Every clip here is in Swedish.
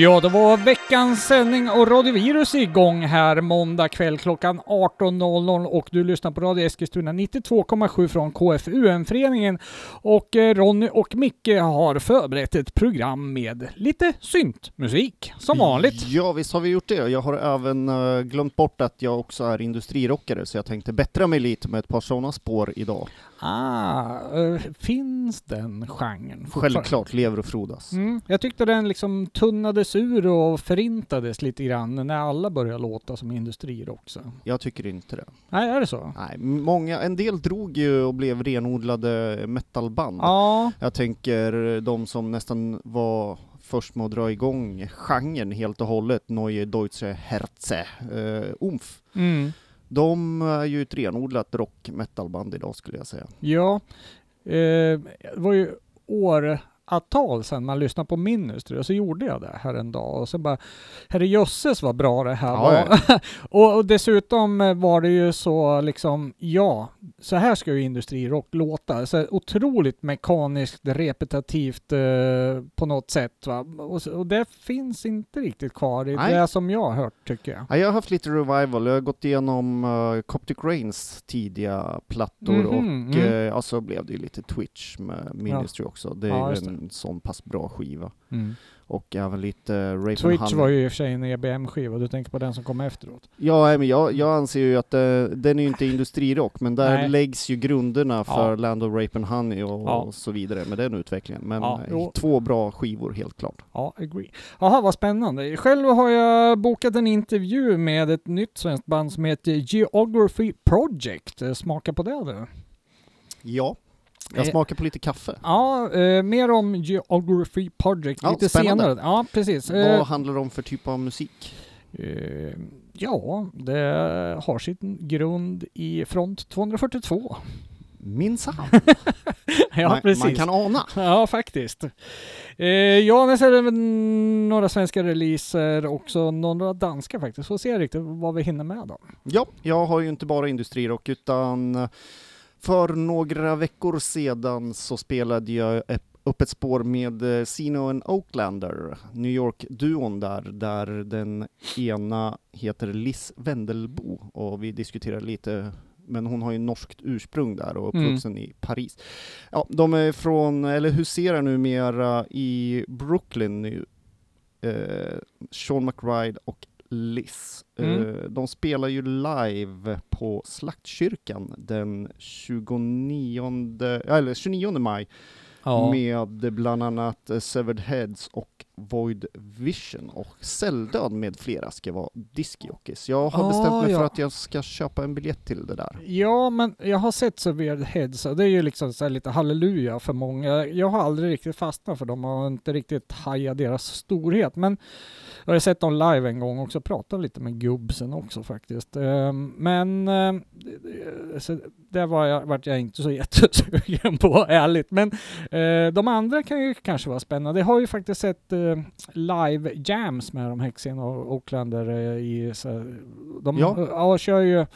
Ja, det var veckans sändning och Radio Virus igång här måndag kväll klockan 18.00 och du lyssnar på Radio Eskilstuna 92,7 från KFUM-föreningen och eh, Ronny och Micke har förberett ett program med lite syntmusik som vanligt. Ja, visst har vi gjort det. Jag har även eh, glömt bort att jag också är industrirockare, så jag tänkte bättra mig lite med ett par sådana spår idag. Ah, uh, finns den genren? Självklart, lever och frodas. Mm, jag tyckte den liksom tunnades ur och förintades lite grann när alla började låta som industrirock. Så. Jag tycker inte det. Nej, är det så? Nej, många, en del drog ju och blev renodlade metalband. Ja. Jag tänker de som nästan var först med att dra igång genren helt och hållet, Neue Deutsche Herze, uh, Umf. Mm. De är ju ett renodlat rock metalband idag skulle jag säga. Ja, eh, det var ju år åratal sedan man lyssnade på Ministry och så gjorde jag det här en dag och så bara herrejösses vad bra det här Ja, var. och, och dessutom var det ju så liksom, ja, så här ska ju industrirock låta. Så otroligt mekaniskt, repetitivt eh, på något sätt. Va? Och, och det finns inte riktigt kvar i Nej. det som jag har hört tycker jag. Ja, jag har haft lite revival, jag har gått igenom uh, Coptic Rains tidiga plattor Mhm, och mm. eh, ja, så blev det ju lite Twitch med Ministry också. Det är Ja, det. En sån pass bra skiva. Mm. Och även lite Rape Honey. var ju i och för sig en EBM-skiva, du tänker på den som kom efteråt. Ja, men jag, jag anser ju att eh, den är ju inte industrirock, men där Nej. läggs ju grunderna för Ja. Land of Rape and Honey och, Ja. och så vidare med den utvecklingen. Men Ja, två bra skivor helt klart. Ja, agree. Jaha, vad spännande. Själv har jag bokat en intervju med ett nytt svenskt band som heter Geography Project. Eh, Smaka på det du. Ja, jag Eh, smakar på lite kaffe. Ja, eh, mer om Geography Project Ja, lite spännande. senare. Ja, precis. Eh, Vad handlar det om för typ av musik? eh, ja, det har sin grund i front 242. Minsann! ja, man, precis. man kan ana. Ja, faktiskt. Eh, ja, men så är det några svenska releaser också, några danska faktiskt. Får se riktigt vad vi hinner med då. Ja, jag har ju inte bara industrirock utan eh, för några veckor sedan så spelade jag upp ett spår med eh, Sino and Oaklander, New York-duon där, där den ena heter Liz Wendelbo och vi diskuterade lite men hon har ju norskt ursprung där och Mm. uppvuxen i Paris. Ja, de är från, eller huserar numera i Brooklyn nu. Eh, Sean McBride och Liz. Mm. Eh, de spelar ju live på Slaktkyrkan den 29, eller 29 maj med bland annat eh, Severed Heads och Void Vision och Celldöd med flera ska vara diskjockeys. Jag har Ah, bestämt mig för ja. att jag ska köpa en biljett till det där. Ja, men jag har sett Severed Heads och det är ju liksom så här lite halleluja för många. Jag har aldrig riktigt fastnat för dem och inte riktigt hajat deras storhet. Men jag har sett dem live en gång också, pratat lite med gubbsen också faktiskt. Ehm, Men ehm, det var jag, vart jag inte så jättesugen på, ärligt. Men eh, de andra kan ju kanske vara spännande. Jag har ju faktiskt sett eh, live jams med de Hexen och Oaklander eh, i så de Ja. ja, kör ju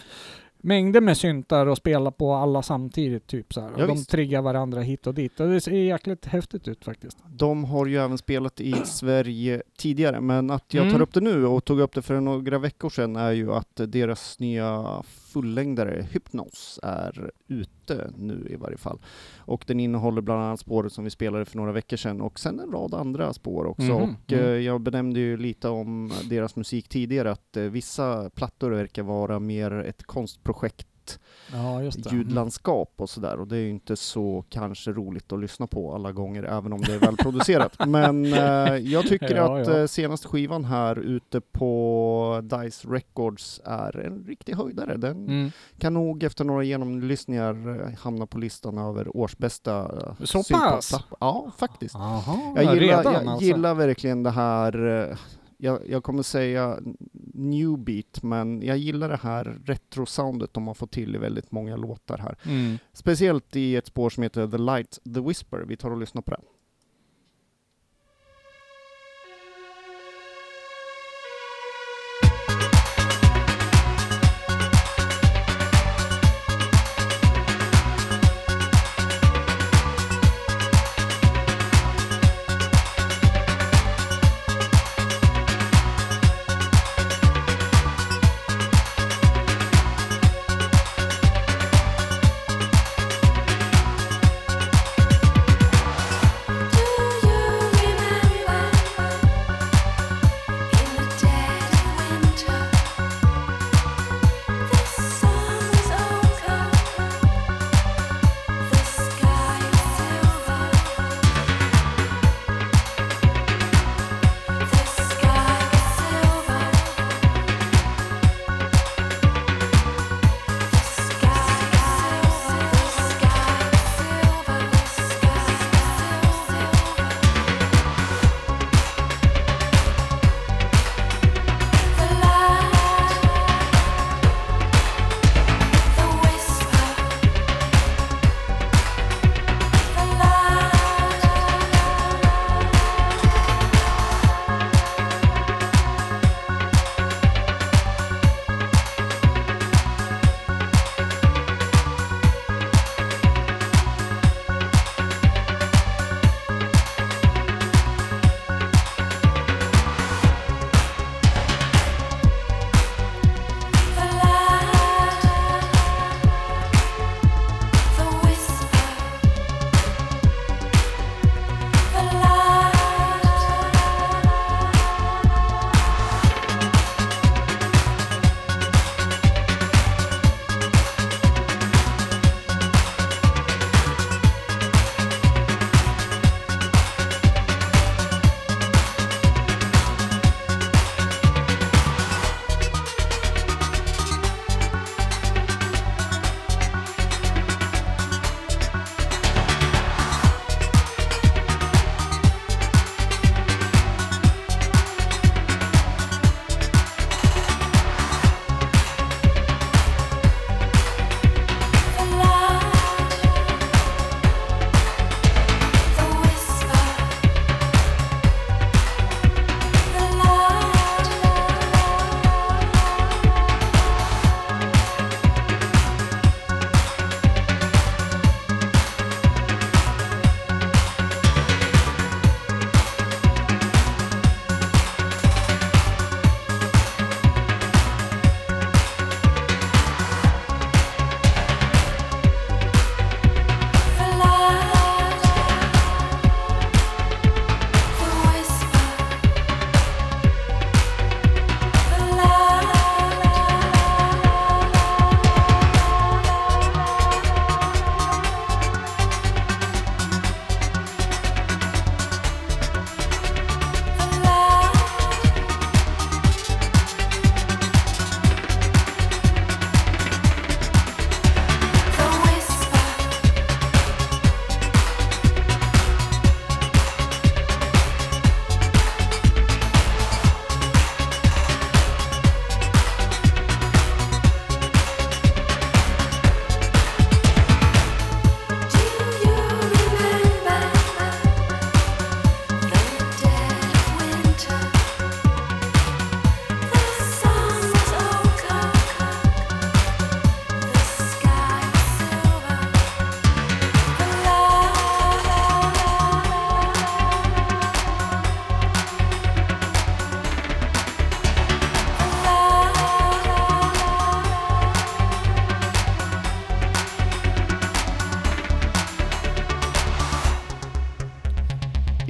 mängder med syntar och spelar på alla samtidigt typ så här. Ja, de visst. triggar varandra hit och dit och det ser jäkligt häftigt ut faktiskt. De har ju även spelat i Sverige tidigare, men att jag Mm. tar upp det nu och tog upp det för några veckor sedan är ju att deras nya fullängdare Hypnos är ute nu i varje fall. Och den innehåller bland annat spåret som vi spelade för några veckor sedan och sen en rad andra spår också. Mhm, Och mm. eh, jag benämnde ju lite om deras musik tidigare att eh, vissa plattor verkar vara mer ett konstprojekt Ja, det. Mm. ljudlandskap och sådär och det är ju inte så kanske roligt att lyssna på alla gånger även om det är välproducerat. Men eh, jag tycker Ja, att ja. eh, senaste skivan här ute på Dice Records är en riktig höjdare. Den Mm. kan nog efter några genomlyssningar eh, hamna på listan över årsbästa eh, Så pass? Ja, faktiskt. Jaha, Jag gillar, redan jag alltså. gillar verkligen det här, jag, jag kommer säga new beat, men jag gillar det här retrosoundet de har fått till i väldigt många låtar här. Mm. Speciellt i ett spår som heter The Light, The Whisper. Vi tar och lyssnar på det.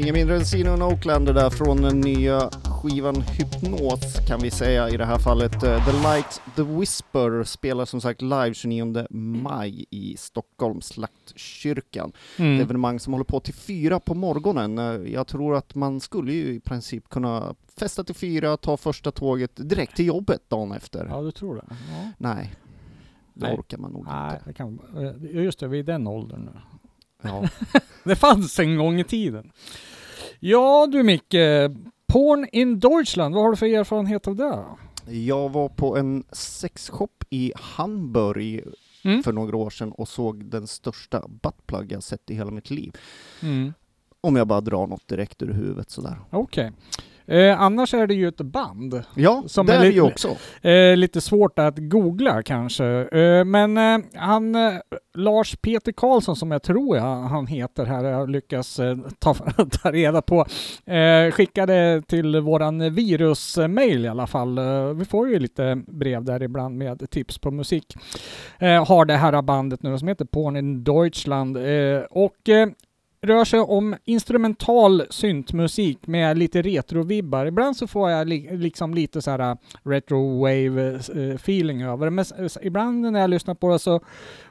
Inga mindre än Sino och Oaklander där från den nya skivan Hypnos kan vi säga i det här fallet. Eh, The Light, The Whisper spelar som sagt live 29 maj i Stockholm, Slaktkyrkan. Mm. Ett evenemang som håller på till fyra på morgonen. Eh, Jag tror att man skulle ju i princip kunna festa till fyra, ta första tåget direkt till jobbet dagen efter. Ja, du tror det? Ja. Nej, det Nej. orkar man nog Nej, inte. kan, eh, just det, vi är i den åldern nu. Ja. Det fanns en gång i tiden. Ja du Micke, Porn in Deutschland, vad har du för erfarenhet av det? Jag var på en sexshop i Hamburg Mm. för några år sedan och såg den största buttplug jag sett i hela mitt liv. Mm. Om jag bara drar något direkt ur huvudet sådär. Okej. Eh, annars är det ju ett band. Ja, Som det är är ju också. Eh, lite svårt att googla kanske. Eh, men eh, han, eh, Lars Peter Karlsson som jag tror jag han heter här, jag lyckas eh, ta, ta reda på, skickade till våran virusmail i alla fall. Vi får ju lite brev där ibland med tips på musik. Har det här bandet nu som heter Porn in Deutschland och rör sig om instrumental syntmusik med lite retrovibbar. Ibland så får jag li- liksom lite så här äh, retro wave äh, feeling över det. Men ibland när jag lyssnar på det så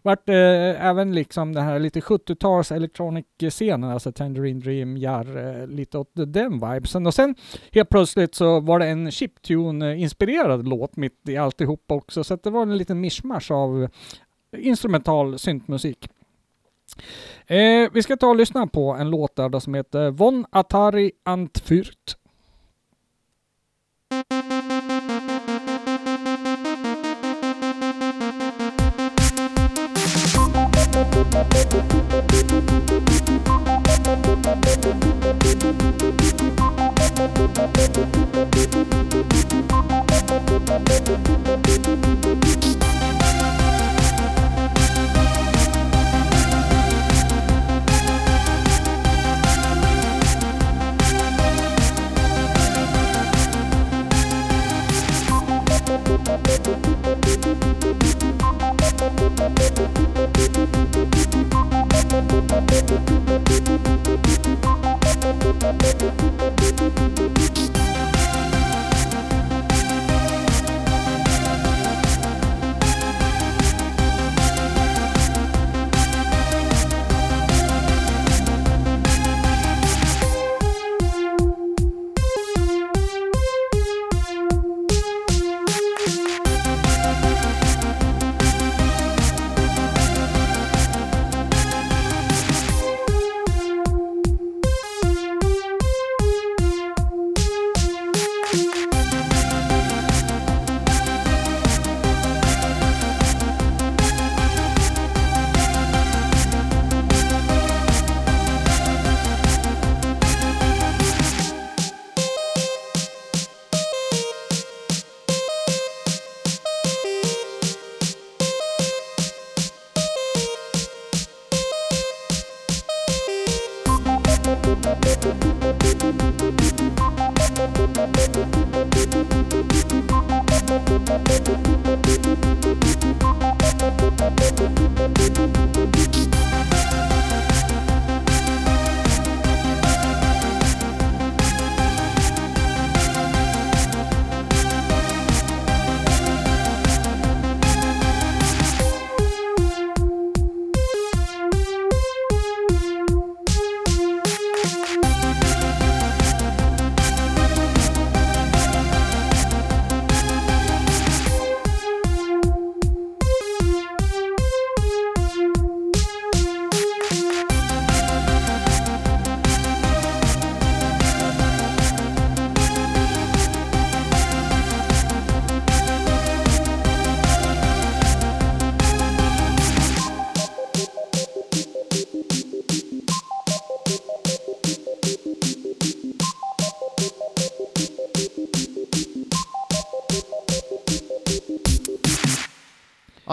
vart det även liksom den här lite 70-tals electronic-scenen, alltså Tangerine Dream, Jar, eh, lite åt den vibesen. Och sen helt plötsligt så var det en chiptune-inspirerad låt mitt i alltihop också, så att det var en liten mischmasch av instrumental syntmusik. Eh, vi ska ta och lyssna på en låt där som heter Von Atari Antfurt.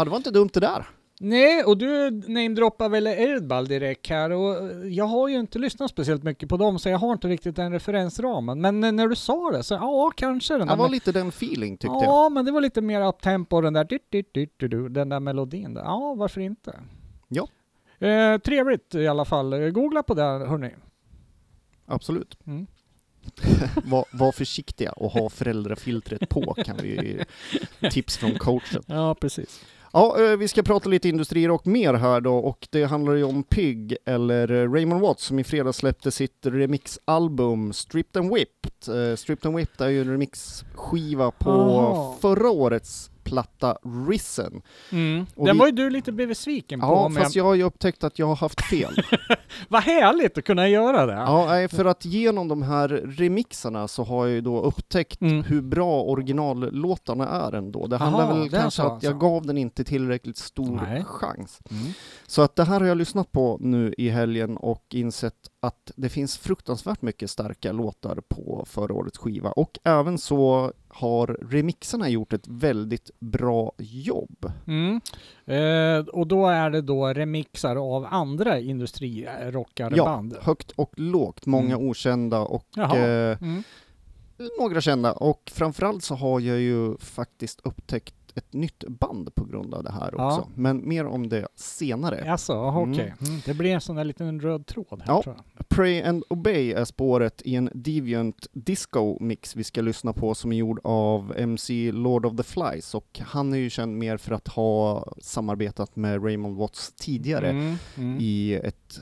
Ja, det var inte dumt det där. Nej, och du namedroppar väl Erdball direkt här och jag har ju inte lyssnat speciellt mycket på dem så jag har inte riktigt den referensramen. Men när du sa det så ja, kanske den Det där var med- lite den feeling tyckte jag. Ja, men det var lite mer uptempo den där dit, dit, dit, dit, dit, den där melodin där. Ja, varför inte? Ja. Eh, trevligt i alla fall. Eh, Googla på det hörni. absolut. Mm. Var, var försiktiga och ha föräldrafiltret på kan vi tips från coachen. Ja, precis. Ja, eh, vi ska prata lite industrier och mer här då och det handlar ju om Pig eller eh, Raymond Watts som i fredags släppte sitt remixalbum Stripped and Whipped. Eh, Stripped and Whipped är ju en remixskiva på Aha. förra årets platta Risen. Mm. Den vi- var ju du lite besviken på. Ja, men fast jag har ju upptäckt att jag har haft fel. Vad härligt att kunna göra det. Ja, för att genom de här remixarna så har jag ju då upptäckt Mm. hur bra originallåtarna är ändå. Det handlar Aha, väl det kanske så att jag gav den inte tillräckligt stor Nej. chans. Mm. Så att det här har jag lyssnat på nu i helgen och insett att det finns fruktansvärt mycket starka låtar på förra årets skiva och även så har remixarna gjort ett väldigt bra jobb. Mm. Eh, och då är det då remixar av andra industrirockareband. Högt och lågt, många Mm. okända och eh, Mm. några kända och framförallt så har jag ju faktiskt upptäckt ett nytt band på grund av det här Ja. också. Men mer om det senare. Alltså, aha, Mm. okej. Mm. Det blir en sån där liten röd tråd här Ja. tror jag. Pray and Obey är spåret i en Deviant Disco-mix vi ska lyssna på som är gjord av MC Lord of the Flies och han är ju känd mer för att ha samarbetat med Raymond Watts tidigare Mm. Mm. i ett,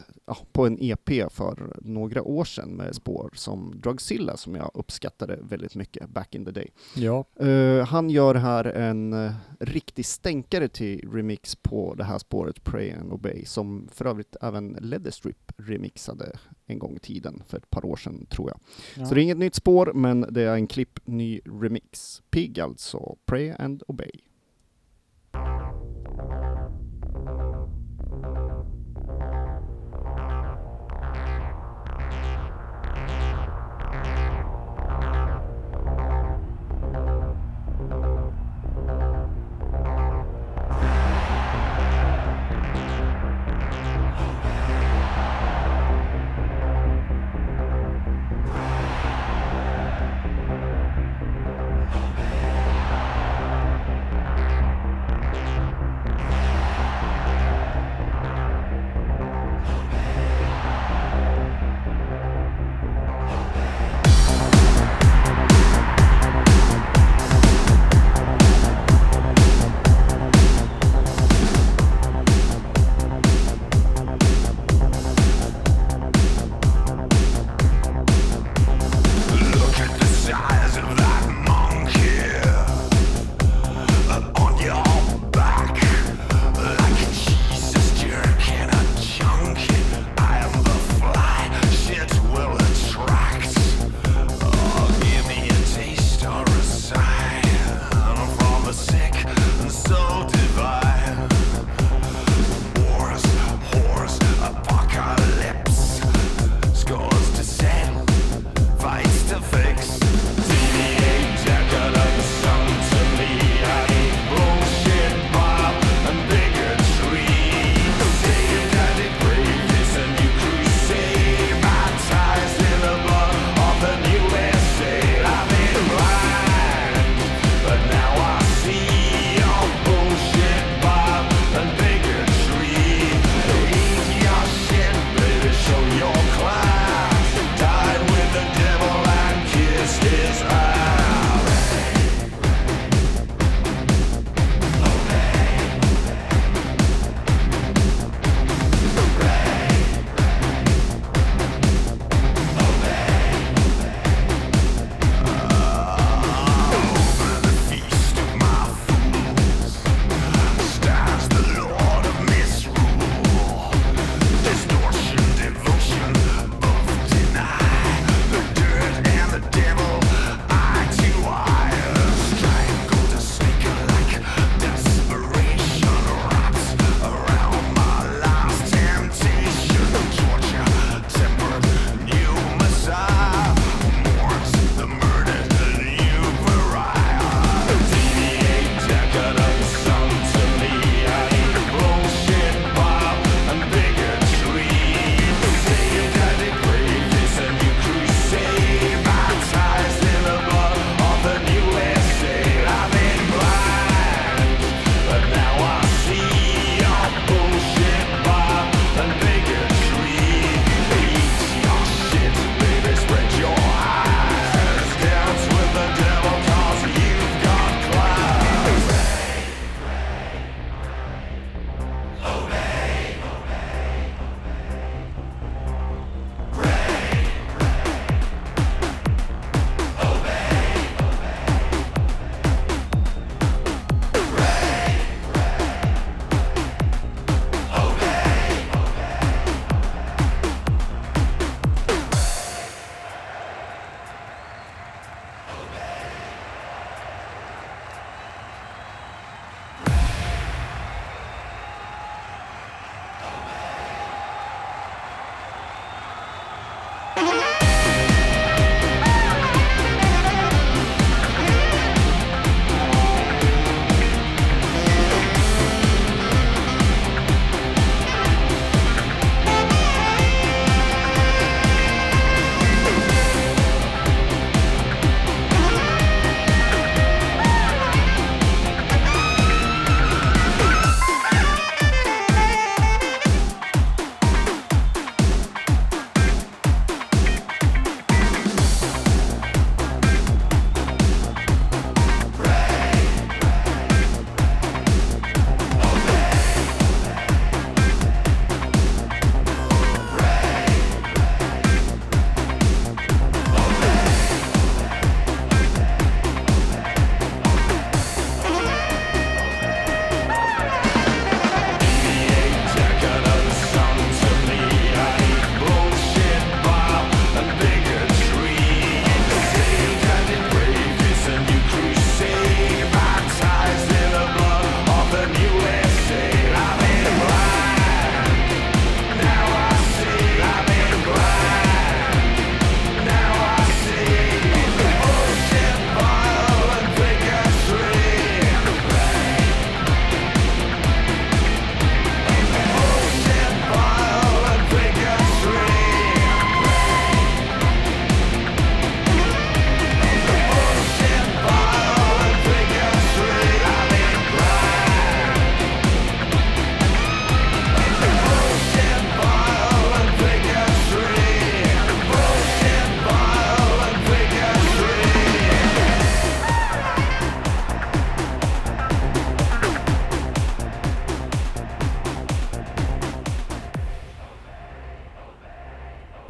på en EP för några år sedan med spår som Drugzilla som jag uppskattade väldigt mycket back in the day. Ja. Eh, han gör här en eh, riktig stänkare till remix på det här spåret Pray and Obey som för övrigt även Leatherstrip remixade en gång i tiden för ett par år sedan tror jag. Ja. Så det är inget nytt spår men det är en klipp ny remix. Pig alltså, Pray and Obey.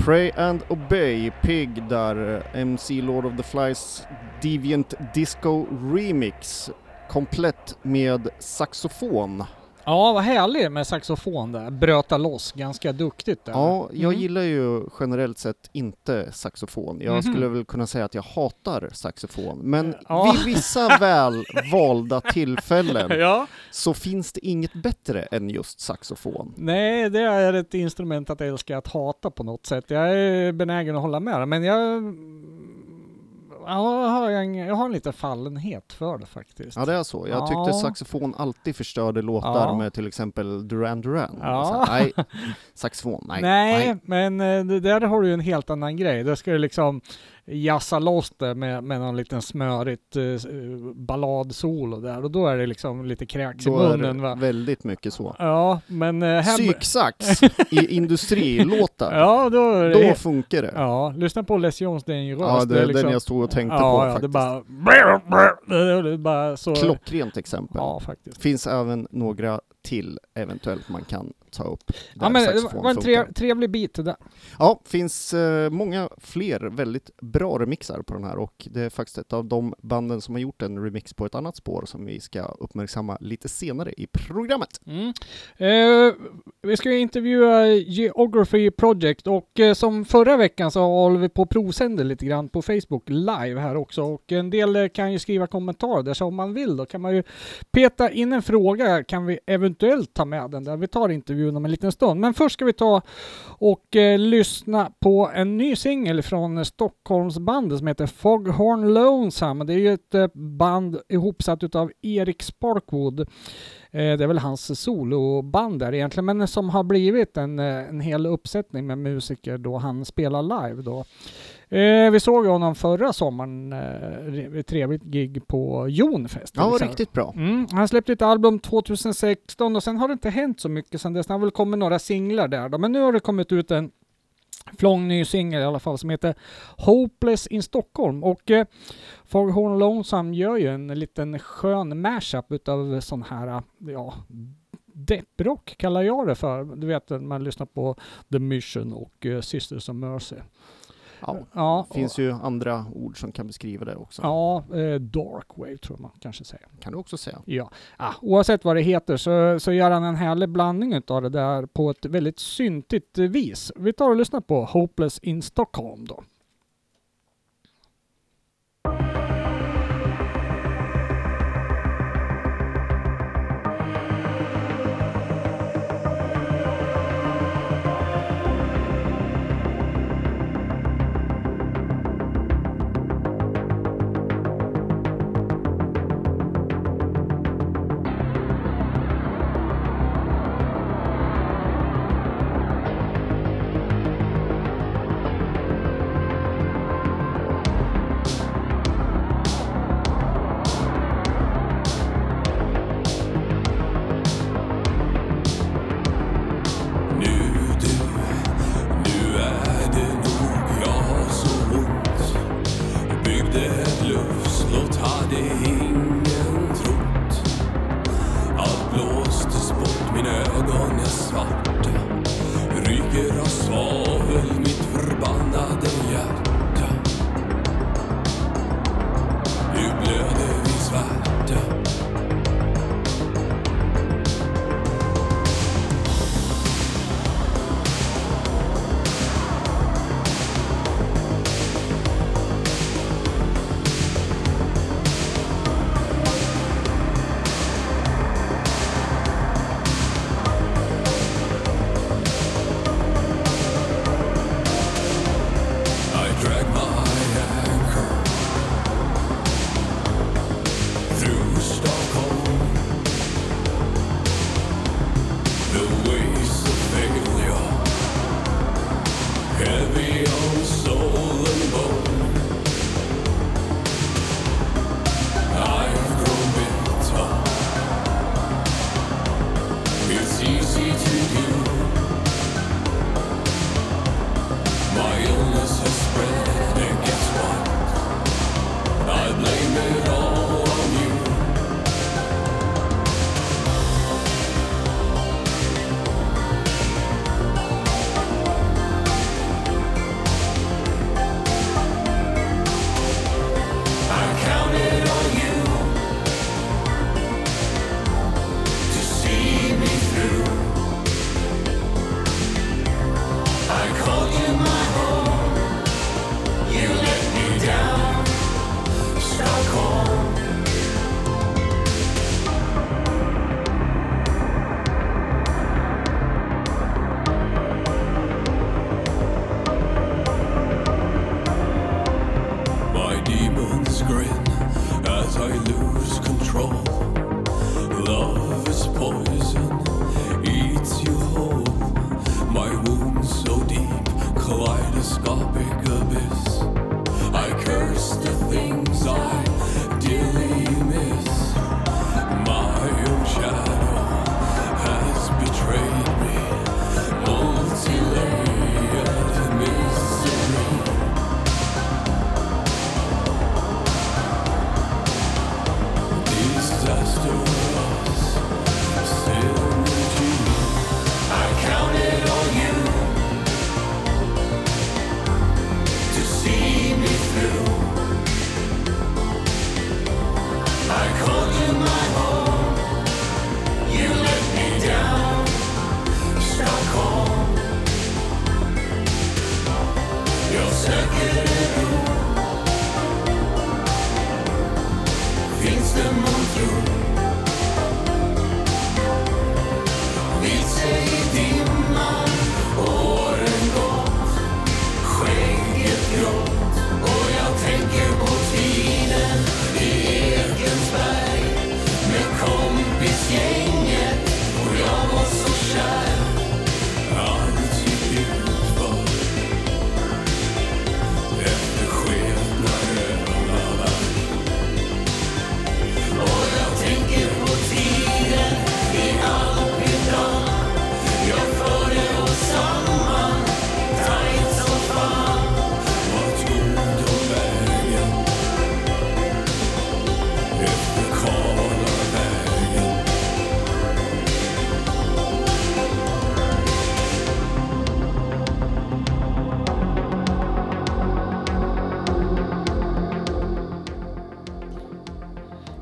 Pray and Obey, Pig där, eh, MC Lord of the Flies Deviant Disco Remix, komplett med saxofon. Ja, vad härligt med saxofon där. Bröta loss ganska duktigt där. Ja, jag Mm. gillar ju generellt sett inte saxofon. Jag Mhm. skulle väl kunna säga att jag hatar saxofon. Men Ja. vid vissa väl valda tillfällen Ja. så finns det inget bättre än just saxofon. Nej, det är ett instrument att älska att hata på något sätt. Jag är benägen att hålla med men jag... Ja, jag, har en, jag har en liten fallenhet för det faktiskt. Ja, det är så. Jag Ja. tyckte saxofon alltid förstörde låtar Ja. med till exempel Duran Duran. Ja. Så nej, saxofon, nej. Nej, men eh, det där har du ju en helt annan grej. Där ska du liksom jassa loss det med, med någon liten smörigt eh, balladsolo där och då är det liksom lite kräks i Då är munnen det va. väldigt mycket så. Ja, men eh, här... Psyksax i industrilåtar, Ja, då är det... då funkar det. Ja, lyssna på Les Jones Dangerous. Ja, det är liksom... den jag stod och tänkte ja, på ja, det är faktiskt. bara... Det är bara så... Klockrent exempel. Ja, faktiskt. Finns även några till eventuellt man kan ta upp. Ja, men det var en trev, trevlig bit det där. Ja, finns eh, många fler väldigt bra remixar på den här och det är faktiskt ett av de banden som har gjort en remix på ett annat spår som vi ska uppmärksamma lite senare i programmet. Mm. Eh, vi ska ju intervjua Geography Project och eh, som förra veckan så håller vi på att provsända lite grann på Facebook live här också och en del kan ju skriva kommentarer där så om man vill då kan man ju peta in en fråga kan vi eventuellt ta med den där. Vi tar intervjun om en liten stund men först ska vi ta och eh, lyssna på en ny singel från Stockholmsbandet som heter Foghorn Lonesome. Det är ju ett eh, band ihopsatt utav Erik Sparkwood. Eh, Det är väl hans soloband där egentligen, men som har blivit en, eh, en hel uppsättning med musiker då han spelar live då. Eh, vi såg honom förra sommaren, eh, trevligt gig på Jonfest. Ja, exempel. riktigt bra. Mm, han släppte ett album 2016 och sen har det inte hänt så mycket sen dess. Det har väl kommit några singlar där då, men nu har det kommit ut en flång ny singel i alla fall som heter Hopeless in Stockholm och eh, Foghorn Lonesome gör ju en liten skön mashup utav sån här, ja, depprock kallar jag det för. Du vet när man lyssnar på The Mission och eh, Sisters of Mercy. Ja, Ja, det finns ju andra ord som kan beskriva det också. Ja, eh, Dark Wave tror man kanske säger. Kan du också säga. Ja, ah, oavsett vad det heter så, så gör han en härlig blandning av det där på ett väldigt syntigt vis. Vi tar och lyssnar på Hopeless in Stockholm då. to you. the moon through.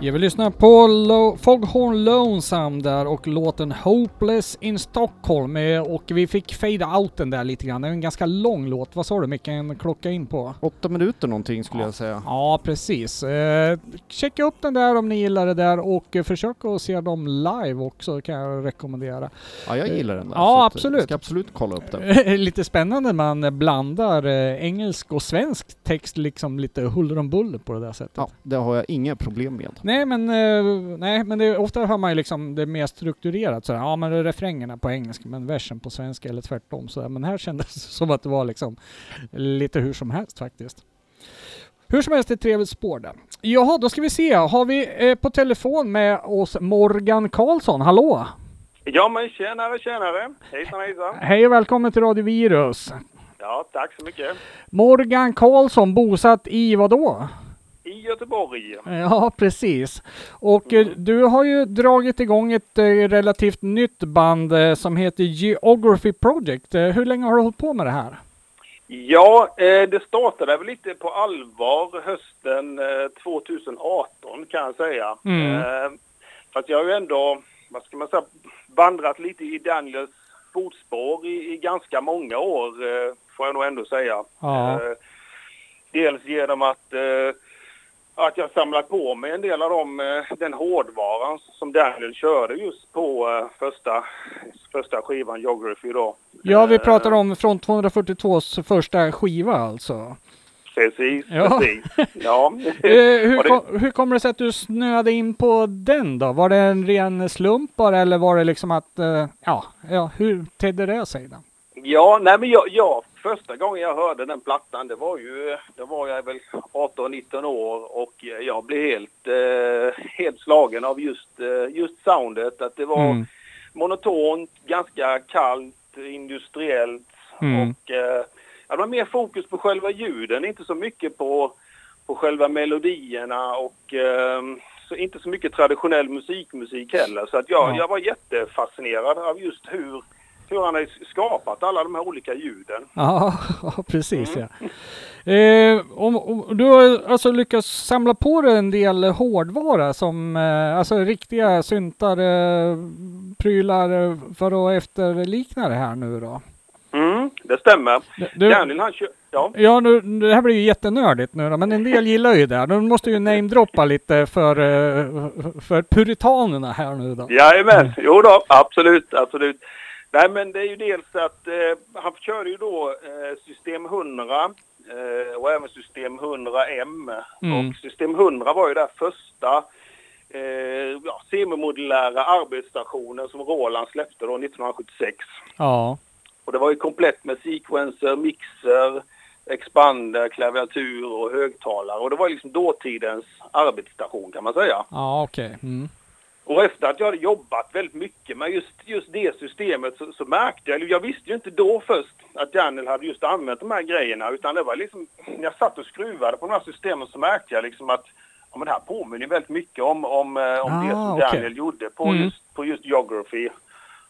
Ja, vi lyssnar på Lo Foghorn Lonesome där och låten Hopeless in Stockholm eh, och vi fick fade outen där lite grann. Det är en ganska lång låt. Vad sa du Micke? En klocka in på? Åtta minuter någonting skulle jag säga. Ja, precis. Eh, checka upp den där om ni gillar det där och eh, försök att se dem live också kan jag rekommendera. Ja, jag gillar den där. Ja, så att, eh, absolut. Ska absolut kolla upp den. lite spännande man blandar eh, engelsk och svensk text liksom lite huller om buller på det där sättet. Ja, det har jag inga problem med. Nej men, eh, nej, men det, ofta hör man ju liksom det mer strukturerat så Ja men refrängerna på engelska men versen på svenska eller tvärtom så Men här kändes det som att det var liksom lite hur som helst faktiskt. Hur som helst ett trevligt spår där. Jaha, då ska vi se. Har vi eh, på telefon med oss Morgan Karlsson. Hallå! Ja men tjenare, tjenare. Hejsan hejsan. Hej och välkommen till Radio Virus. Ja, tack så mycket. Morgan Karlsson, bosatt i vad då? Göteborg. Ja, precis. Och eh, du har ju dragit igång ett eh, relativt nytt band eh, som heter Geography Project. Hur länge har du hållit på med det här? Ja, det startade väl lite på allvar hösten eh, 2018 kan jag säga. Mm. Fast jag har ju ändå, vad ska man säga, vandrat lite i Daniels fotspår i, i ganska många år, får jag nog ändå säga. Ja. Dels genom att eh, att jag samlat på mig en del av de, eh, den hårdvaran som Daniel körde just på eh, första, första skivan Geography då. Ja, vi Eh, pratar om från 242s första skiva alltså. Precis, Ja. precis. Ja. Hur, kom, hur kommer det sig att du snöade in på den då? Var det en ren slump bara eller var det liksom att, ja, ja, hur tedde det sig då? Ja, nej men jag, jag, första gången jag hörde den plattan, det var ju, då var jag väl 18-19 år och jag blev helt, eh, helt slagen av just, eh, just soundet. Att det var Mm. monotont, ganska kallt, industriellt Mm. och eh, det var mer fokus på själva ljuden, inte så mycket på, på själva melodierna och eh, så inte så mycket traditionell musikmusik heller. Så att jag, Ja. jag var jättefascinerad av just hur, hur han har skapat alla de här olika ljuden. Ja, precis Mm. ja. Eh, om, om, du har alltså lyckats samla på dig en del hårdvara som, eh, alltså riktiga syntar, eh, prylar för att efterlikna det här nu då? Mm, det stämmer. Du, Daniel han kör, ja. ja, nu, det här blir ju jättenördigt nu då, men en del gillar ju det. De måste ju namedroppa lite för, eh, för puritanerna här nu då. Jajamän, jo då, absolut, absolut. Nej men det är ju dels att eh, han körde ju då eh, system 100 eh, och även system 100M. Mm. Och system 100 var ju där första eh, ja, semimodulära arbetsstationen som Roland släppte då 1976. Ja, Och det var ju komplett med sequencer, mixer, expander, klaviatur och högtalare. Och det var liksom dåtidens arbetsstation kan man säga. ja okej. Mm. Och efter att jag hade jobbat väldigt mycket med just, just det systemet så, så märkte jag, jag visste ju inte då först att Daniel hade just använt de här grejerna utan det var liksom, när jag satt och skruvade på de här systemen så märkte jag liksom att ja, men det här påminner väldigt mycket om, om, eh, om det Ah, som okej. Daniel gjorde på, Mm. just, på just Geography.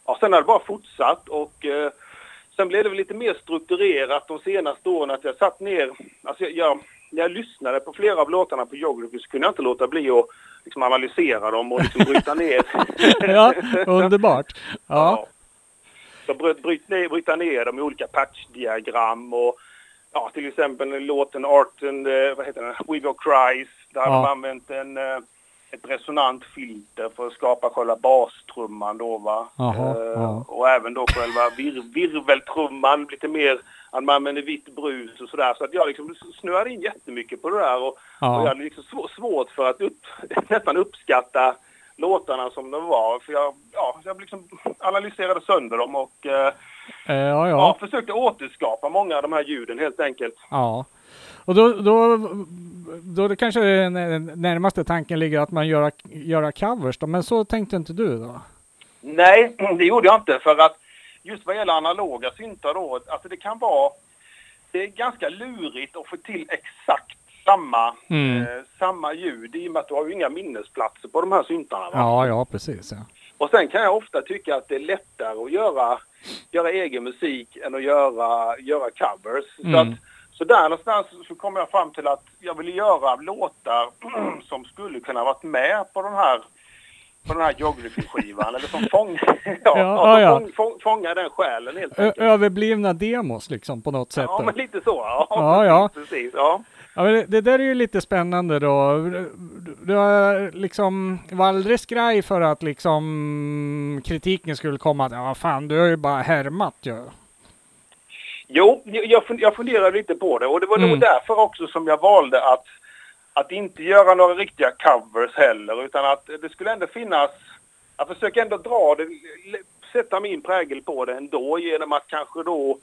Ja, sen har det bara fortsatt och eh, sen blev det väl lite mer strukturerat de senaste åren att jag satt ner, alltså jag, jag, när jag lyssnade på flera av låtarna på Geography så kunde jag inte låta bli att liksom analysera dem och liksom bryta ner. Ja, underbart. Ja, Så bryt, bryt ner, bryta ner dem i olika patchdiagram och ja, till exempel låten Art and, eh, vad heter den, We Go Cries. Där Ja. de använt en, eh, ett resonant filter för att skapa själva bastrumman då va. Jaha, Eh, ja. Och även då själva vir, virveltrumman lite mer, att man använder vitt brus och sådär. Så att jag liksom snöade in jättemycket på det där och, och jag ja. hade liksom svå- svårt för att upp, nästan uppskatta låtarna som de var. För jag, ja, jag liksom analyserade sönder dem och eh, Eh, ja, ja. ja. försökte återskapa många av de här ljuden helt enkelt. Ja. Och då, då, då det kanske den närmaste tanken ligger att man gör, göra covers då, men så tänkte inte du då? Nej, det gjorde jag inte för att just vad gäller analoga syntar då, alltså det kan vara, det är ganska lurigt att få till exakt samma, Mm. eh, samma ljud i och med att du har ju inga minnesplatser på de här syntarna. Va? Ja, ja precis. Ja. Och sen kan jag ofta tycka att det är lättare att göra, göra egen musik än att göra, göra covers. Så, Mm. att, Så där någonstans så kom jag fram till att jag ville göra låtar som skulle kunna varit med på den här på den här geography-skivan eller som fångar ja, Ja, ja. Fång, fång, fångar den själen helt enkelt. överblivna demos liksom på något sätt. Ja men lite så. Ja, Ja, ja. precis, ja. Ja, men det, det där är ju lite spännande då. Du, har liksom aldrig skraj för att liksom kritiken skulle komma att ja fan du har ju bara härmat ju. Jo, jag, jag funderade lite på det och det var Mm. nog därför också som jag valde att, att inte göra några riktiga covers heller utan att det skulle ändå finnas, jag försöker ändå dra det, sätta min prägel på det ändå genom att kanske då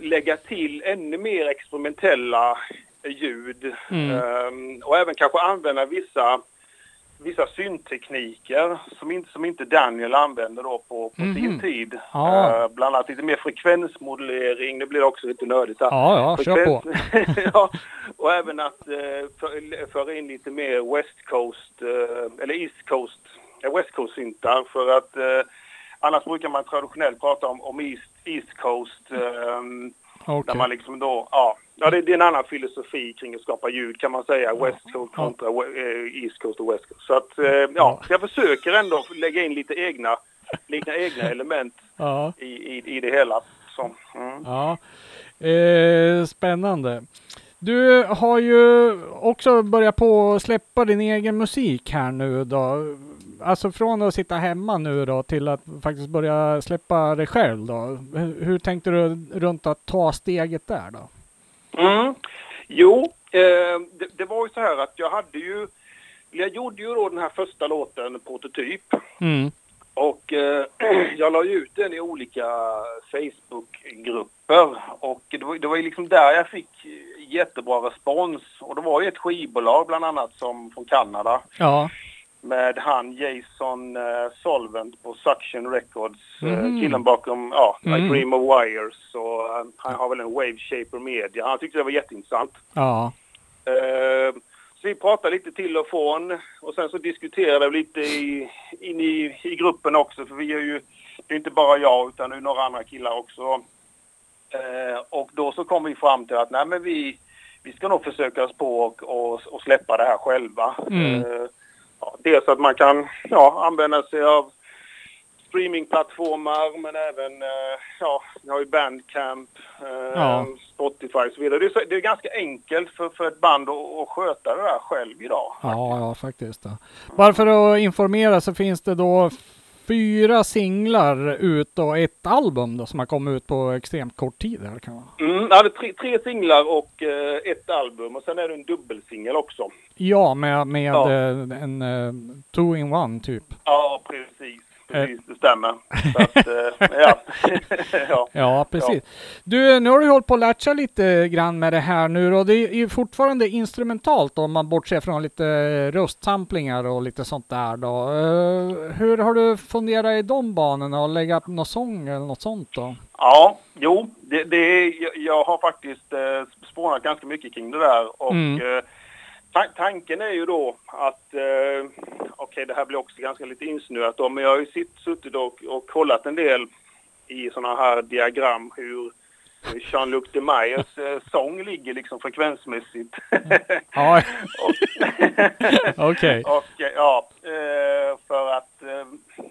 lägga till ännu mer experimentella ljud Mm. Ehm, och även kanske använda vissa vissa syntekniker som inte, som inte Daniel använde då på, på Mhm. sin tid. Ja. Eh, bland annat lite mer frekvensmodulering, det blir också lite nördigt här. Ja, ja, kör på. Frekvens- ja, och även att för, föra in lite mer West Coast, eh, eller East Coast, eh, West Coast-syntar för att annars brukar man traditionellt prata om, om East, East Coast. ehm, Okej. där man liksom då, ja, ja det, det är en annan filosofi kring att skapa ljud kan man säga. West Coast kontra eh, East Coast och West Coast. Så att, eh, ja, jag försöker ändå lägga in lite egna, lite egna element Ja, i, i, i det hela. Så, mm. ja. Eh, spännande. Du har ju också börjat på att släppa din egen musik här nu då. Alltså från att sitta hemma nu då till att faktiskt börja släppa dig själv då. Hur tänkte du runt att ta steget där då? Mm. Jo, eh, det, det var ju så här att jag hade ju, jag gjorde ju då den här första låten, Prototyp. Mm. Och eh, jag la ju ut den i olika Facebookgrupper och det var, det var ju liksom där jag fick jättebra respons. Och det var ju ett skivbolag bland annat som från Kanada Ja. Med han Jason eh, Solvent på Suction Records. Eh, killen bakom ja, Mm. I Dream of Wires och eh, han har väl en Wave Shaper Media. Han tyckte det var jätteintressant. Ja. Så vi pratade lite till och från och sen så diskuterade vi lite i, in i, i gruppen också för vi är ju, det är inte bara jag utan det är några andra killar också. Och då så kom vi fram till att nej men vi, vi ska nog försöka oss på och, och, och släppa det här själva. Mm. Ja, dels att man kan ja, använda sig av streamingplattformar men även, eh, ja, vi har ju Bandcamp, eh, Ja. Spotify och så vidare. Det är, så, det är ganska enkelt för, för ett band att, att sköta det där själv idag. Ja, ja faktiskt. Bara för att informera så finns det då fyra singlar ut och ett album då som har kommit ut på extremt kort tid. Här, kan man. Mm, ja, det tre, tre singlar och eh, ett album och sen är det en dubbelsingel också. Ja, med, med Ja. eh, en uh, two-in-one typ. Ja, precis. Precis, det stämmer. Så att, eh, ja. ja. Ja, precis. Du, nu har du hållit på att latcha lite grann med det här nu och det är ju fortfarande instrumentalt om man bortser från lite röstsamplingar och lite sånt där då. Eh, hur har du funderat i de banorna och lägga någon sång eller något sånt då? Ja, jo, det, det är, jag, har faktiskt eh, spånat ganska mycket kring det där och Mm. Ta- tanken är ju då att, eh, okej det här blir också ganska lite insnöat då, men jag har ju sitt, suttit och, och kollat en del i sådana här diagram hur Jean-Luc de Meyers eh, sång ligger liksom frekvensmässigt. Ja, okej. och eh, ja, eh, för att eh,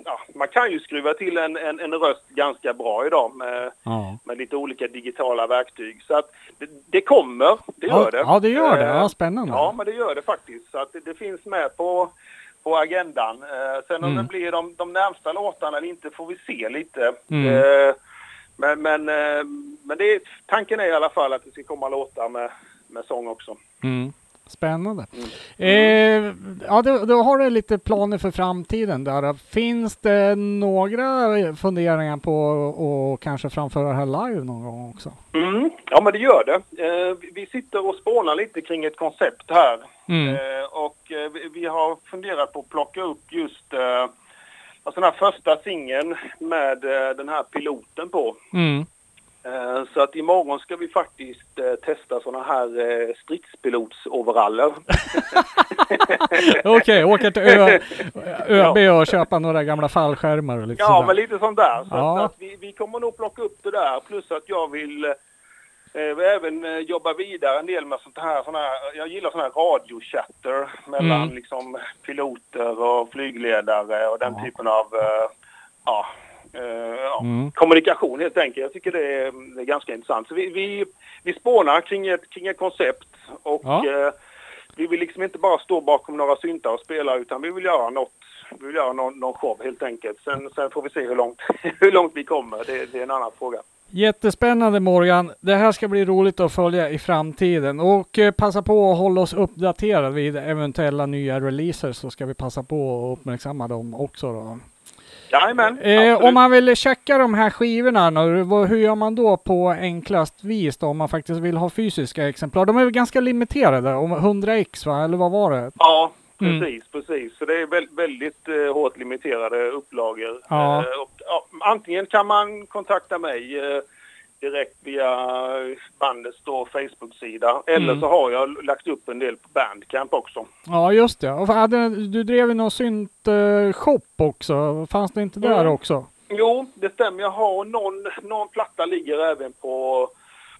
ja, man kan ju skruva till en, en, en röst ganska bra idag med, Ja. med lite olika digitala verktyg. Så att det, det kommer, det gör Ja, det. ja, det gör det. Eh, Ja, spännande. Ja, men det gör det faktiskt. Så att det, det finns med på, på agendan. Eh, sen om Mm. det blir de, de närmsta låtarna eller inte får vi se lite. Mm. Eh, men men, eh, men det, tanken är i alla fall att det ska komma låtar med, med sång också. Mm. Spännande. Mm. Eh, ja, då, då har du lite planer för framtiden där. Finns det några funderingar på att kanske framföra det här live någon gång också? Mm, ja, men det gör det. Eh, vi- sitter och spånar lite kring ett koncept här. Mm. Eh, och eh, vi, vi har funderat på att plocka upp just eh, alltså den här första singeln med eh, den här piloten på. Mm. Eh, så att imorgon ska vi faktiskt eh, testa sådana här eh, stridspilotsoveraller. Okej, åka till Ö, ÖB och köpa några gamla fallskärmar och lite Ja, sådär. men lite sånt där. Så Ja. att, att vi, vi kommer nog plocka upp det där. Plus att jag vill eh, även jobba vidare en del med sånt här, såna här jag gillar sån här radiochatter mellan Mm. liksom piloter och flygledare och den Ja. typen av eh, ja, ja, Mm. kommunikation helt enkelt. Jag tycker det är, det är ganska intressant. Så vi, vi, vi spånar kring ett, kring ett koncept och Ja. eh, vi vill liksom inte bara stå bakom några syntar och spela utan vi vill göra något. Vi vill göra någon, någon show helt enkelt. Sen, sen får vi se hur långt, hur långt vi kommer. Det, det är en annan fråga. Jättespännande Morgan. Det här ska bli roligt att följa i framtiden och eh, passa på att hålla oss uppdaterade vid eventuella nya releaser så ska vi passa på att uppmärksamma dem också då. Jajamän, Eh, om man vill checka de här skivorna, hur gör man då på enklast vis då om man faktiskt vill ha fysiska exemplar? De är väl ganska limiterade, om 100x va, eller vad var det? Ja, Mm. precis, precis. Så det är väl, väldigt eh, hårt limiterade upplagor. Ja. Eh, och, ja, antingen kan man kontakta mig eh, direkt via bandets då Facebook-sida. Eller Mm. så har jag lagt upp en del på Bandcamp också. Ja just det. Och hade, du drev ju någon synt-shop också. Fanns det inte där Mm. också? Jo, det stämmer. Jag har någon, någon platta ligger även på,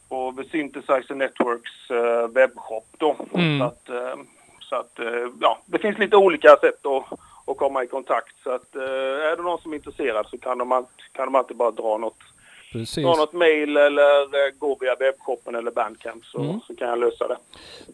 på The Synthesizer Networks eh, webbshop då. Mm. Så att, eh, så att eh, ja, det finns lite olika sätt att, att komma i kontakt. Så att är det någon som är intresserad så kan de, kan de alltid bara dra något, Precis. dra något mail eller eh, gå via webbshoppen eller Bandcamp så, Mm. så kan jag lösa det.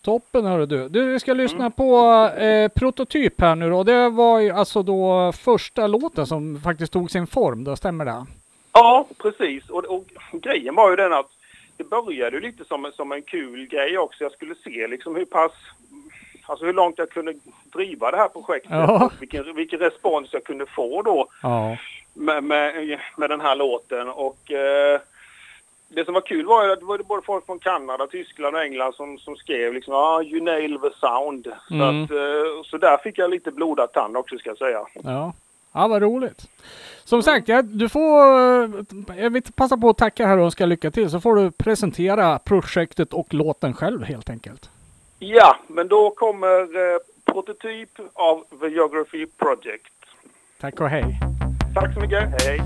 Toppen hörru du. Du, vi ska lyssna Mm. på eh, Prototyp här nu då. Det var ju alltså då första låten som faktiskt tog sin form, då stämmer det? Ja, precis. Och, och grejen var ju den att det började lite som, som en kul grej också. Jag skulle se liksom hur pass, alltså hur långt jag kunde driva det här projektet Ja. vilken, vilken respons jag kunde få då Ja. Med, med, med den här låten. Och eh, det som var kul var ju att det var både folk från Kanada, Tyskland och England som, som skrev liksom ah, you nail the sound. Så, Mm. att, eh, så där fick jag lite blodad tand också ska jag säga. Ja. Ja, vad roligt. Som sagt, ja, du får... eh, Jag vill passa på att tacka här och önska lycka till. Så får du presentera projektet och låten själv helt enkelt. Ja, men då kommer eh, prototyp av The Geography Project. Tack och hej. Tack så mycket. Hej.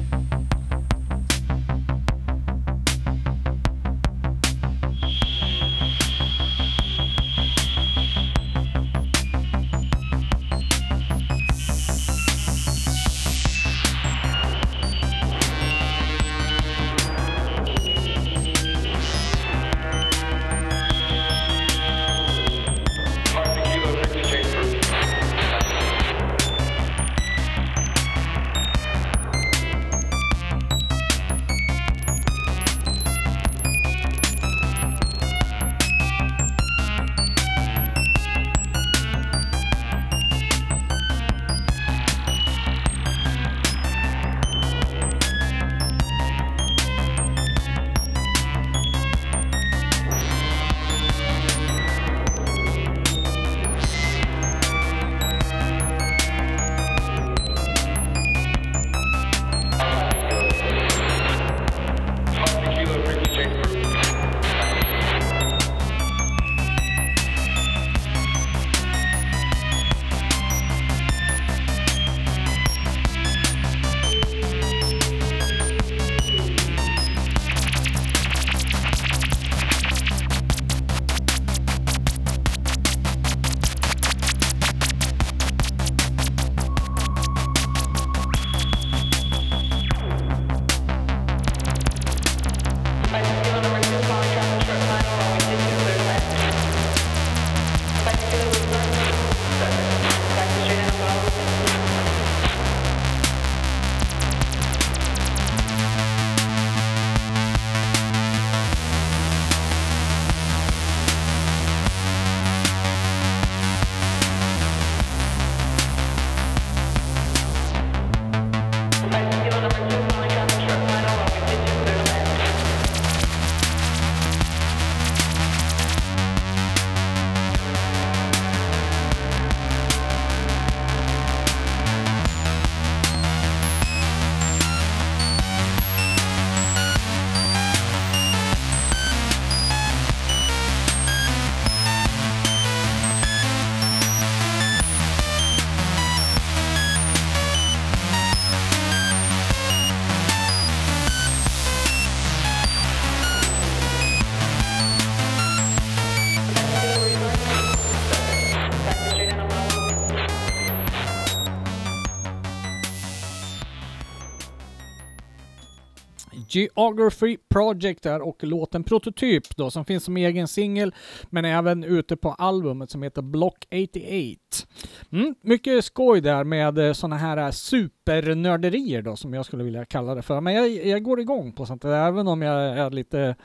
Geography Project där och låten Prototyp då som finns som egen singel men även ute på albumet som heter Block 88. Mm, mycket skoj där med eh, sådana här eh, supernörderier då som jag skulle vilja kalla det för. Men jag, jag går igång på sånt där även om jag är lite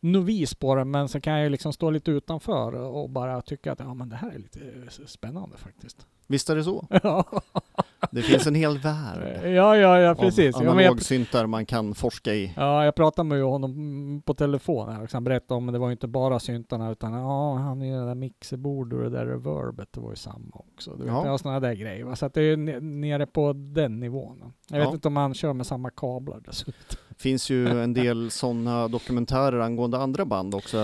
novis på det men så kan jag ju liksom stå lite utanför och bara tycka att ja men det här är lite eh, spännande faktiskt. Visst är det så? Ja, Det finns en hel värld ja, ja, ja precis. av Ja, men jag, analogsyntar man kan forska i. Ja, jag pratade med honom på telefon här och han berättade om att det var inte bara syntarna utan ja, han är ju det där mixerbordet och det där reverbet, det var ju samma också. Du vet, Ja. sådana där grejer. va. Så att det är nere på den nivån. Jag vet Ja. inte om han kör med samma kablar dessutom. finns ju en del sådana dokumentärer angående andra band också.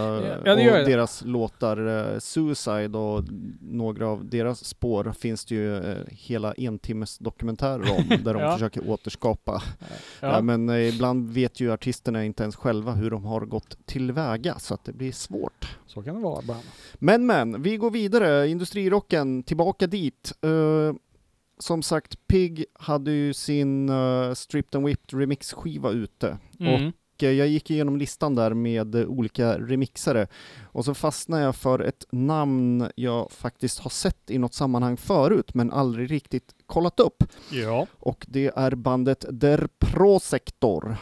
det gör och det. deras låtar eh, Suicide och några av deras spår finns det ju eh, hela entimmes dokumentärer om där de Ja. försöker återskapa. Ja. Ja. men eh, ibland vet ju artisterna inte ens själva hur de har gått tillväga så att det blir svårt. Så kan det vara ibland. Men men, vi går vidare. Industrirocken, tillbaka dit. Eh, som sagt, Pig hade ju sin uh, Stripped and Whipped remix-skiva ute. Mm. Och eh, jag gick igenom listan där med eh, olika remixare. Och så fastnade jag för ett namn jag faktiskt har sett i något sammanhang förut, men aldrig riktigt kollat upp. Ja. Och det är bandet Der Prosektor.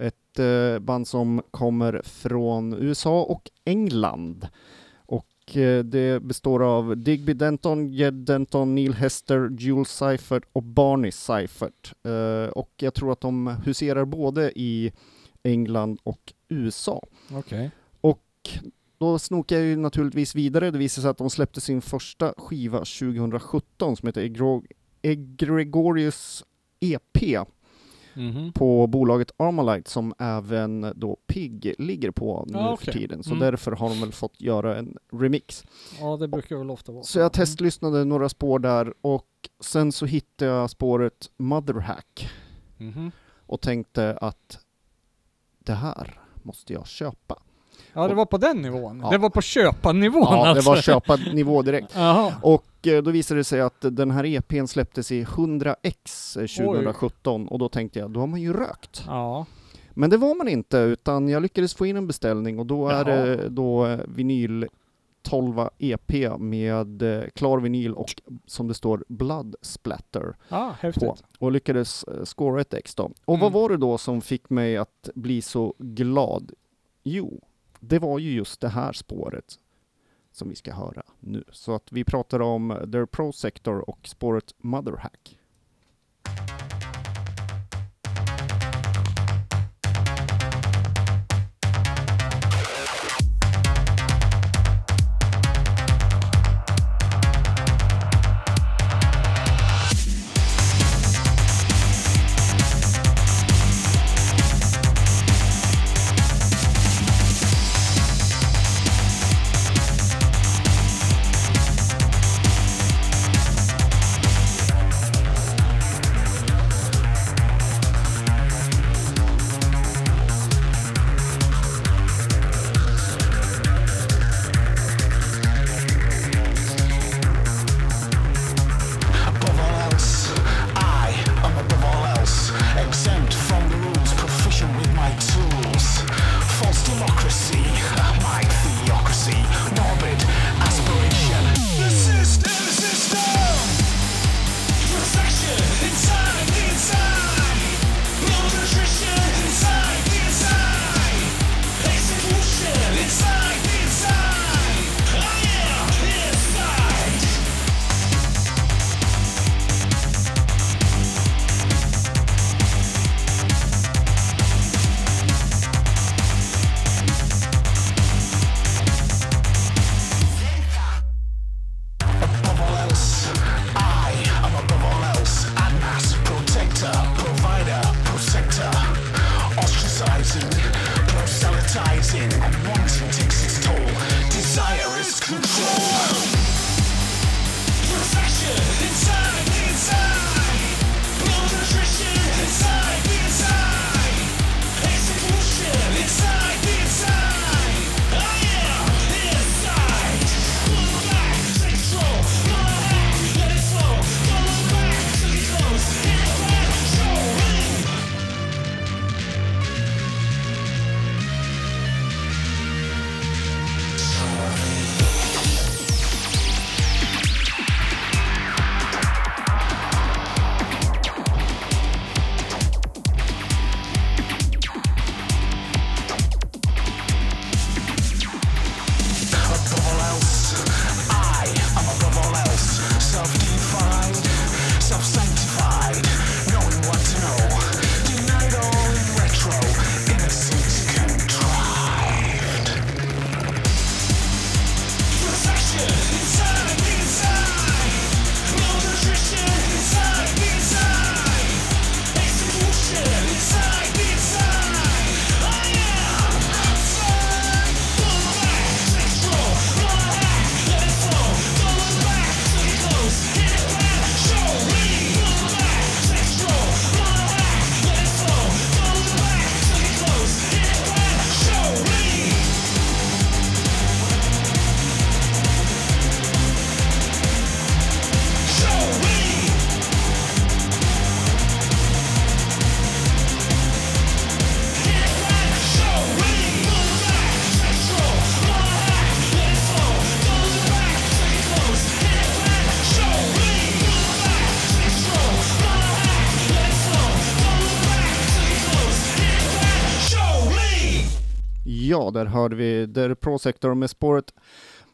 Ett eh, band som kommer från USA och England. Och eh, det består av Digby Denton, Jed Denton, Neil Hester, Jules Seifert och Barney Seifert. Eh, och jag tror att de huserar både i England och USA. Okej. Då snokar jag ju naturligtvis vidare. Det visade sig att de släppte sin första skiva 2017 som heter Egro- Egregorius EP Mhm. på bolaget Armalite som även då Pig ligger på nu Ja, för okej. tiden. Så Mm. därför har de väl fått göra en remix. Ja, det brukar väl ofta vara Så jag testlyssnade några spår där och sen så hittade jag spåret Motherhack Mhm. och tänkte att det här måste jag köpa. Ja, det var på den nivån. Ja. Det var på köpanivån Ja, det alltså. var köpa nivå direkt. Och eh, då visade det sig att den här EPn släpptes i 100x eh, 2017 och då tänkte jag, då har man ju rökt. Ja. Men det var man inte, utan jag lyckades få in en beställning och då är Jaha. det då eh, vinyl 12 EP med eh, klar vinyl och som det står Blood Splatter Ja, häftigt. på och lyckades eh, scora ett ex då. Och vad Mm. var det då som fick mig att bli så glad? Jo, det var ju just det här spåret som vi ska höra nu. Så att vi pratar om The Pro Sector och spåret Motherhack. Där hörde vi The Pro Sector med spåret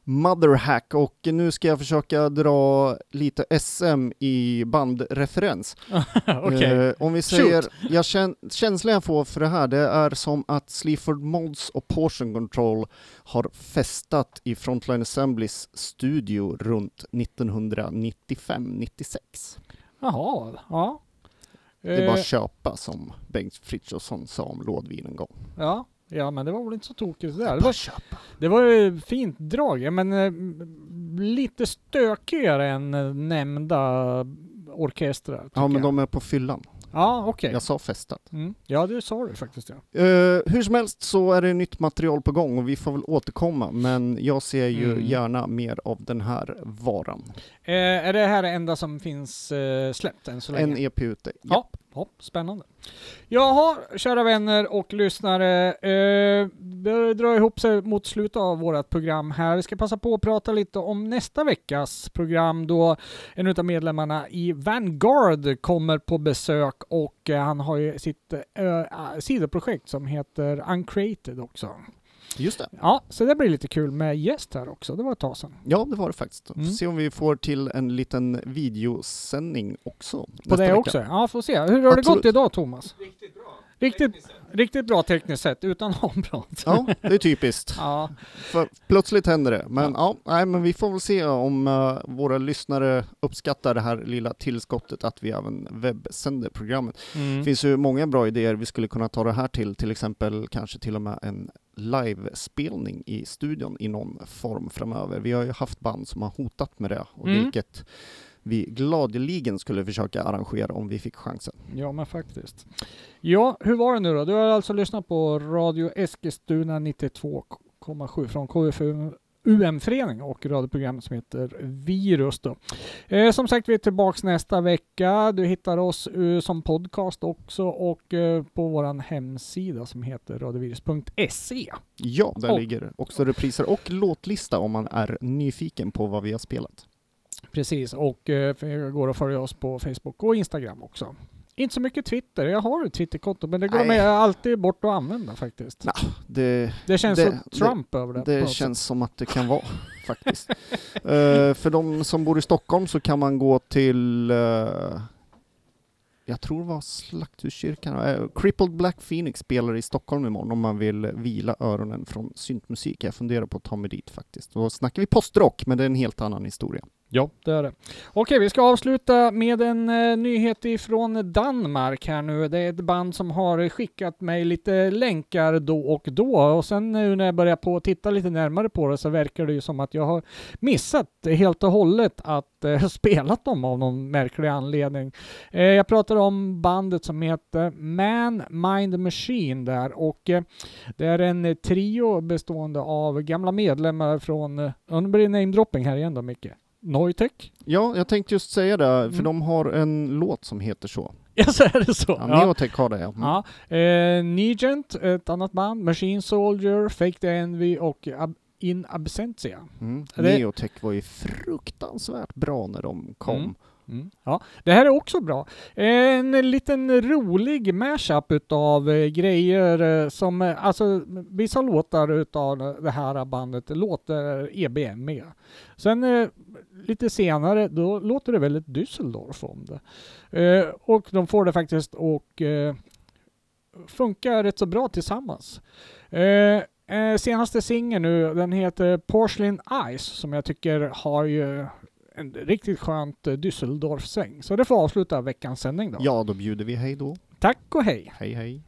Motherhack och nu ska jag försöka dra lite SM i bandreferens. Okej. Eh, om vi säger, jag kän, känslan jag får för det här, det är som att Sleaford Mods och Portion Control har festat i Frontline Assemblies studio runt 1995-96. Jaha, ja. Det är bara Eh, att köpa som Bengt Frithiofsson sa om lådvin en gång. ja. Ja, men det var väl inte så tokigt det där. Det var, köpa. det var ju fint drag, men eh, lite stökigare än eh, nämnda orkestrar. tycker Ja, men jag. de är på fyllan. Ja, okej. Jag sa festat. Mm. Ja, det sa du faktiskt ja. Eh, hur som helst så är det nytt material på gång och vi får väl återkomma, men jag ser ju Mm. gärna mer av den här varan. Eh, är det här det enda som finns eh, släppt än så länge? En EP ute. Ja, ja, spännande. Jaha, kära vänner och lyssnare. Eh, det drar ihop sig mot slutet av vårt program här. Vi ska passa på att prata lite om nästa veckas program då en av medlemmarna i Vanguard kommer på besök och eh, han har ju sitt eh, sidoprojekt som heter Uncreated också. Just det. Ja, så det blir lite kul med gäst här också. Det var ett tag sedan. Ja, det var det faktiskt. Mm. Se om vi får till en liten videosändning också. På det vecka. också? Ja, får se. Hur har det Absolut. gått idag Thomas? Riktigt bra. Riktigt, riktigt bra tekniskt sett, utan avbrott. Ja, det är typiskt. Ja, För plötsligt händer det. Men ja, nej, men vi får väl se om eh, våra lyssnare uppskattar det här lilla tillskottet att vi även webbsänder programmet. mm. Det finns ju många bra idéer vi skulle kunna ta det här till, till exempel kanske till och med en livespelning i studion i någon form framöver. Vi har ju haft band som har hotat med det, och Mm. vilket vi gladeligen skulle försöka arrangera om vi fick chansen. Ja, men faktiskt. Ja, hur var det nu då? Du har alltså lyssnat på Radio Eskilstuna 92,7 från KFU UM-förening och radioprogram som heter Virus då. Eh, som sagt, vi är tillbaks nästa vecka. Du hittar oss eh, som podcast också och eh, på våran hemsida som heter radiovirus.se. Ja, där Och- ligger också repriser och låtlista om man är nyfiken på vad vi har spelat. Precis, och eh, det går att följa oss på Facebook och Instagram också. Inte så mycket Twitter. Jag har ett Twitterkonto, men det går med alltid bort att använda faktiskt. Nej, Det, Det känns Det- så Trump över det. på det något känns som att det kan vara faktiskt. Eh, för de som bor i Stockholm så kan man gå till eh, jag tror det var Slakthuskyrkan. Uh, Crippled Black Phoenix spelar i Stockholm imorgon om man vill vila öronen från syntmusik. Jag funderar på att ta mig dit faktiskt. Då snackar vi postrock, men det är en helt annan historia. Ja, det är det. Okej, vi ska avsluta med en eh, nyhet ifrån Danmark här nu. Det är ett band som har skickat mig lite länkar då och då och sen nu när jag börjar på att titta lite närmare på det så verkar det ju som att jag har missat helt och hållet att eh, spela dem av någon märklig anledning. Eh, jag pratar om bandet som heter Man Mind Machine där och eh, det är en trio bestående av gamla medlemmar från, eh, nu blir det namedropping här igen då Micke. Neutech? Ja, jag tänkte just säga det, för Mm. de har en låt som heter så. Ja, så är det så. Ja. Neotech har det, ja. Mm. Ja. Eh, Negent, ett annat band, Machine Soldier, Fake the Envy och Ab- In Absentia. Mm. Det- Neotech var ju fruktansvärt bra när de kom. Mm. Mm. Ja, det här är också bra. En liten rolig mashup utav eh, grejer eh, som, eh, alltså vissa låtar utav det här bandet låter EBM med. Sen lite senare, då låter det väldigt Düsseldorf om det. Och de får det faktiskt och funkar rätt så bra tillsammans. Eh, eh, senaste singeln nu, den heter Porcelain Eyes som jag tycker har ju en riktigt skönt eh, Düsseldorf-sväng. Så det får avsluta veckans sändning då. Ja, då bjuder vi hej då. Tack och hej! Hej hej.